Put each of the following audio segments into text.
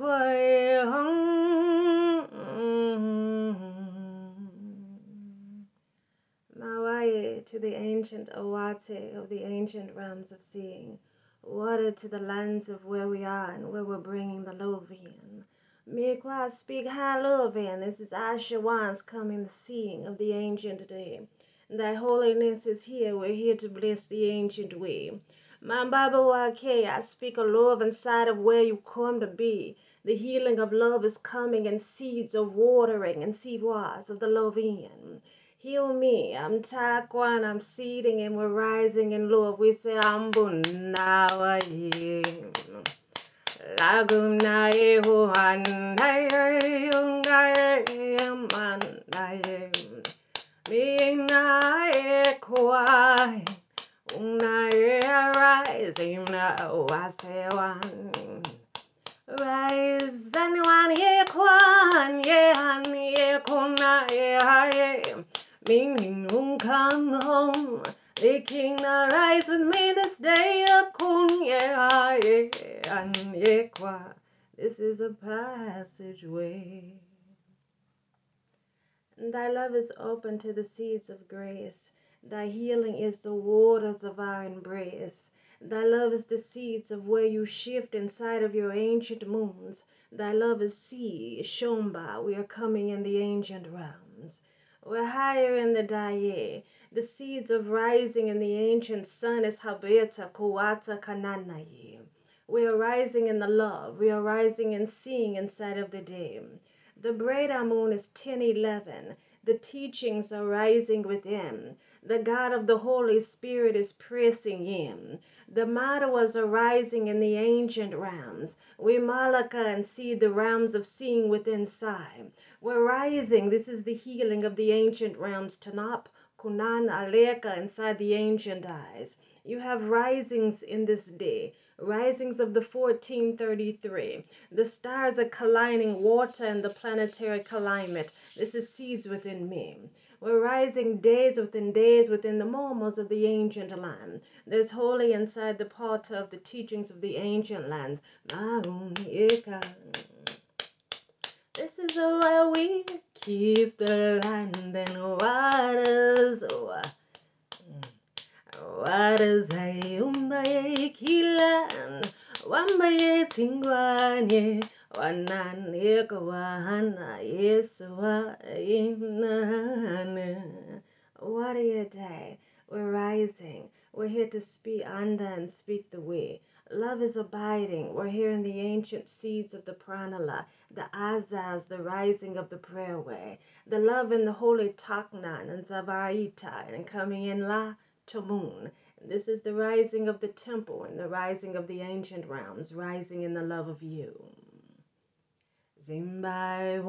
Kwai Mawaye to the ancient Awate of the ancient realms of seeing water to the lands of where we are and where we're bringing the love in. Mikwa speak high love in. This is Ashawan's coming, the seeing of the ancient day. Thy holiness is here. We're here to bless the ancient way. Mambaba Wake, I speak of love inside of where you come to be. The healing of love is coming and seeds of watering and was of the love in. Heal me. I'm Takwan. I'm seeding and we're rising in love. We say Ambunawaye. Lagunaye Huanaye Ungaye Manaye. Minaye Kwai. Unaye rising now. I say one. Rise and one ye kwan ye han ye kuna ye Meaning won't come home. The king now rise with me this day. Kun ye and ye kwa. This is a passageway. Thy love is open to the seeds of grace. Thy healing is the waters of our embrace. Thy love is the seeds of where you shift inside of your ancient moons. Thy love is sea, Shomba. We are coming in the ancient realms. We're higher in the Daye. The seeds of rising in the ancient sun is Habeta, Kuwata, Kananaye. We are rising in the love. We are rising in seeing inside of the day. The Breda moon is 1011. The teachings are rising within. The God of the Holy Spirit is pressing in. The Madawas are rising in the ancient realms. We Malaka and see the realms of seeing within inside. We're rising. This is the healing of the ancient realms. Tanap, Kunan, Aleka inside the ancient eyes. You have risings in this day risings of the 1433. The stars are colliding water and the planetary climate. This is seeds within me. We're rising days within days within the momos of the ancient land. There's holy inside the pot of the teachings of the ancient lands. This is where we keep the land and waters. Waters ayumbaye kilan wambaye tingwane wanane kawana yeswa inana. What a day. We're rising. We're here to speak under and speak the way. Love is abiding. We're hearing the ancient seeds of the pranala, the azaz, the rising of the prayer way, the love in the holy taknan and zavaita, and coming in la to moon. This is the rising of the temple and the rising of the ancient realms, rising in the love of you. Zimbai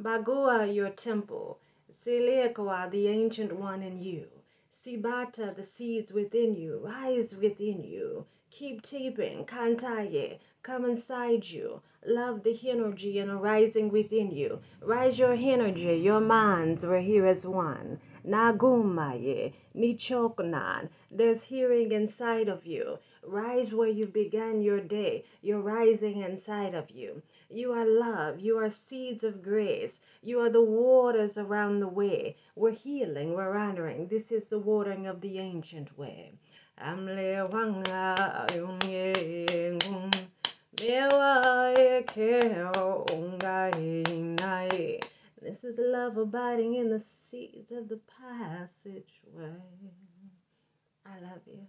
Bagua, your temple. Siliekwa, the ancient one in you. Sibata, the seeds within you, rise within you. Keep taping, kantaye, come inside you. Love the energy and arising within you. Rise your energy, your minds were here as one. Nagumaye, nichoknan. There's hearing inside of you. Rise where you began your day. You're rising inside of you. You are love. You are seeds of grace. You are the waters around the way. We're healing. We're honoring. This is the watering of the ancient way. This is love abiding in the seeds of the passageway. I love you.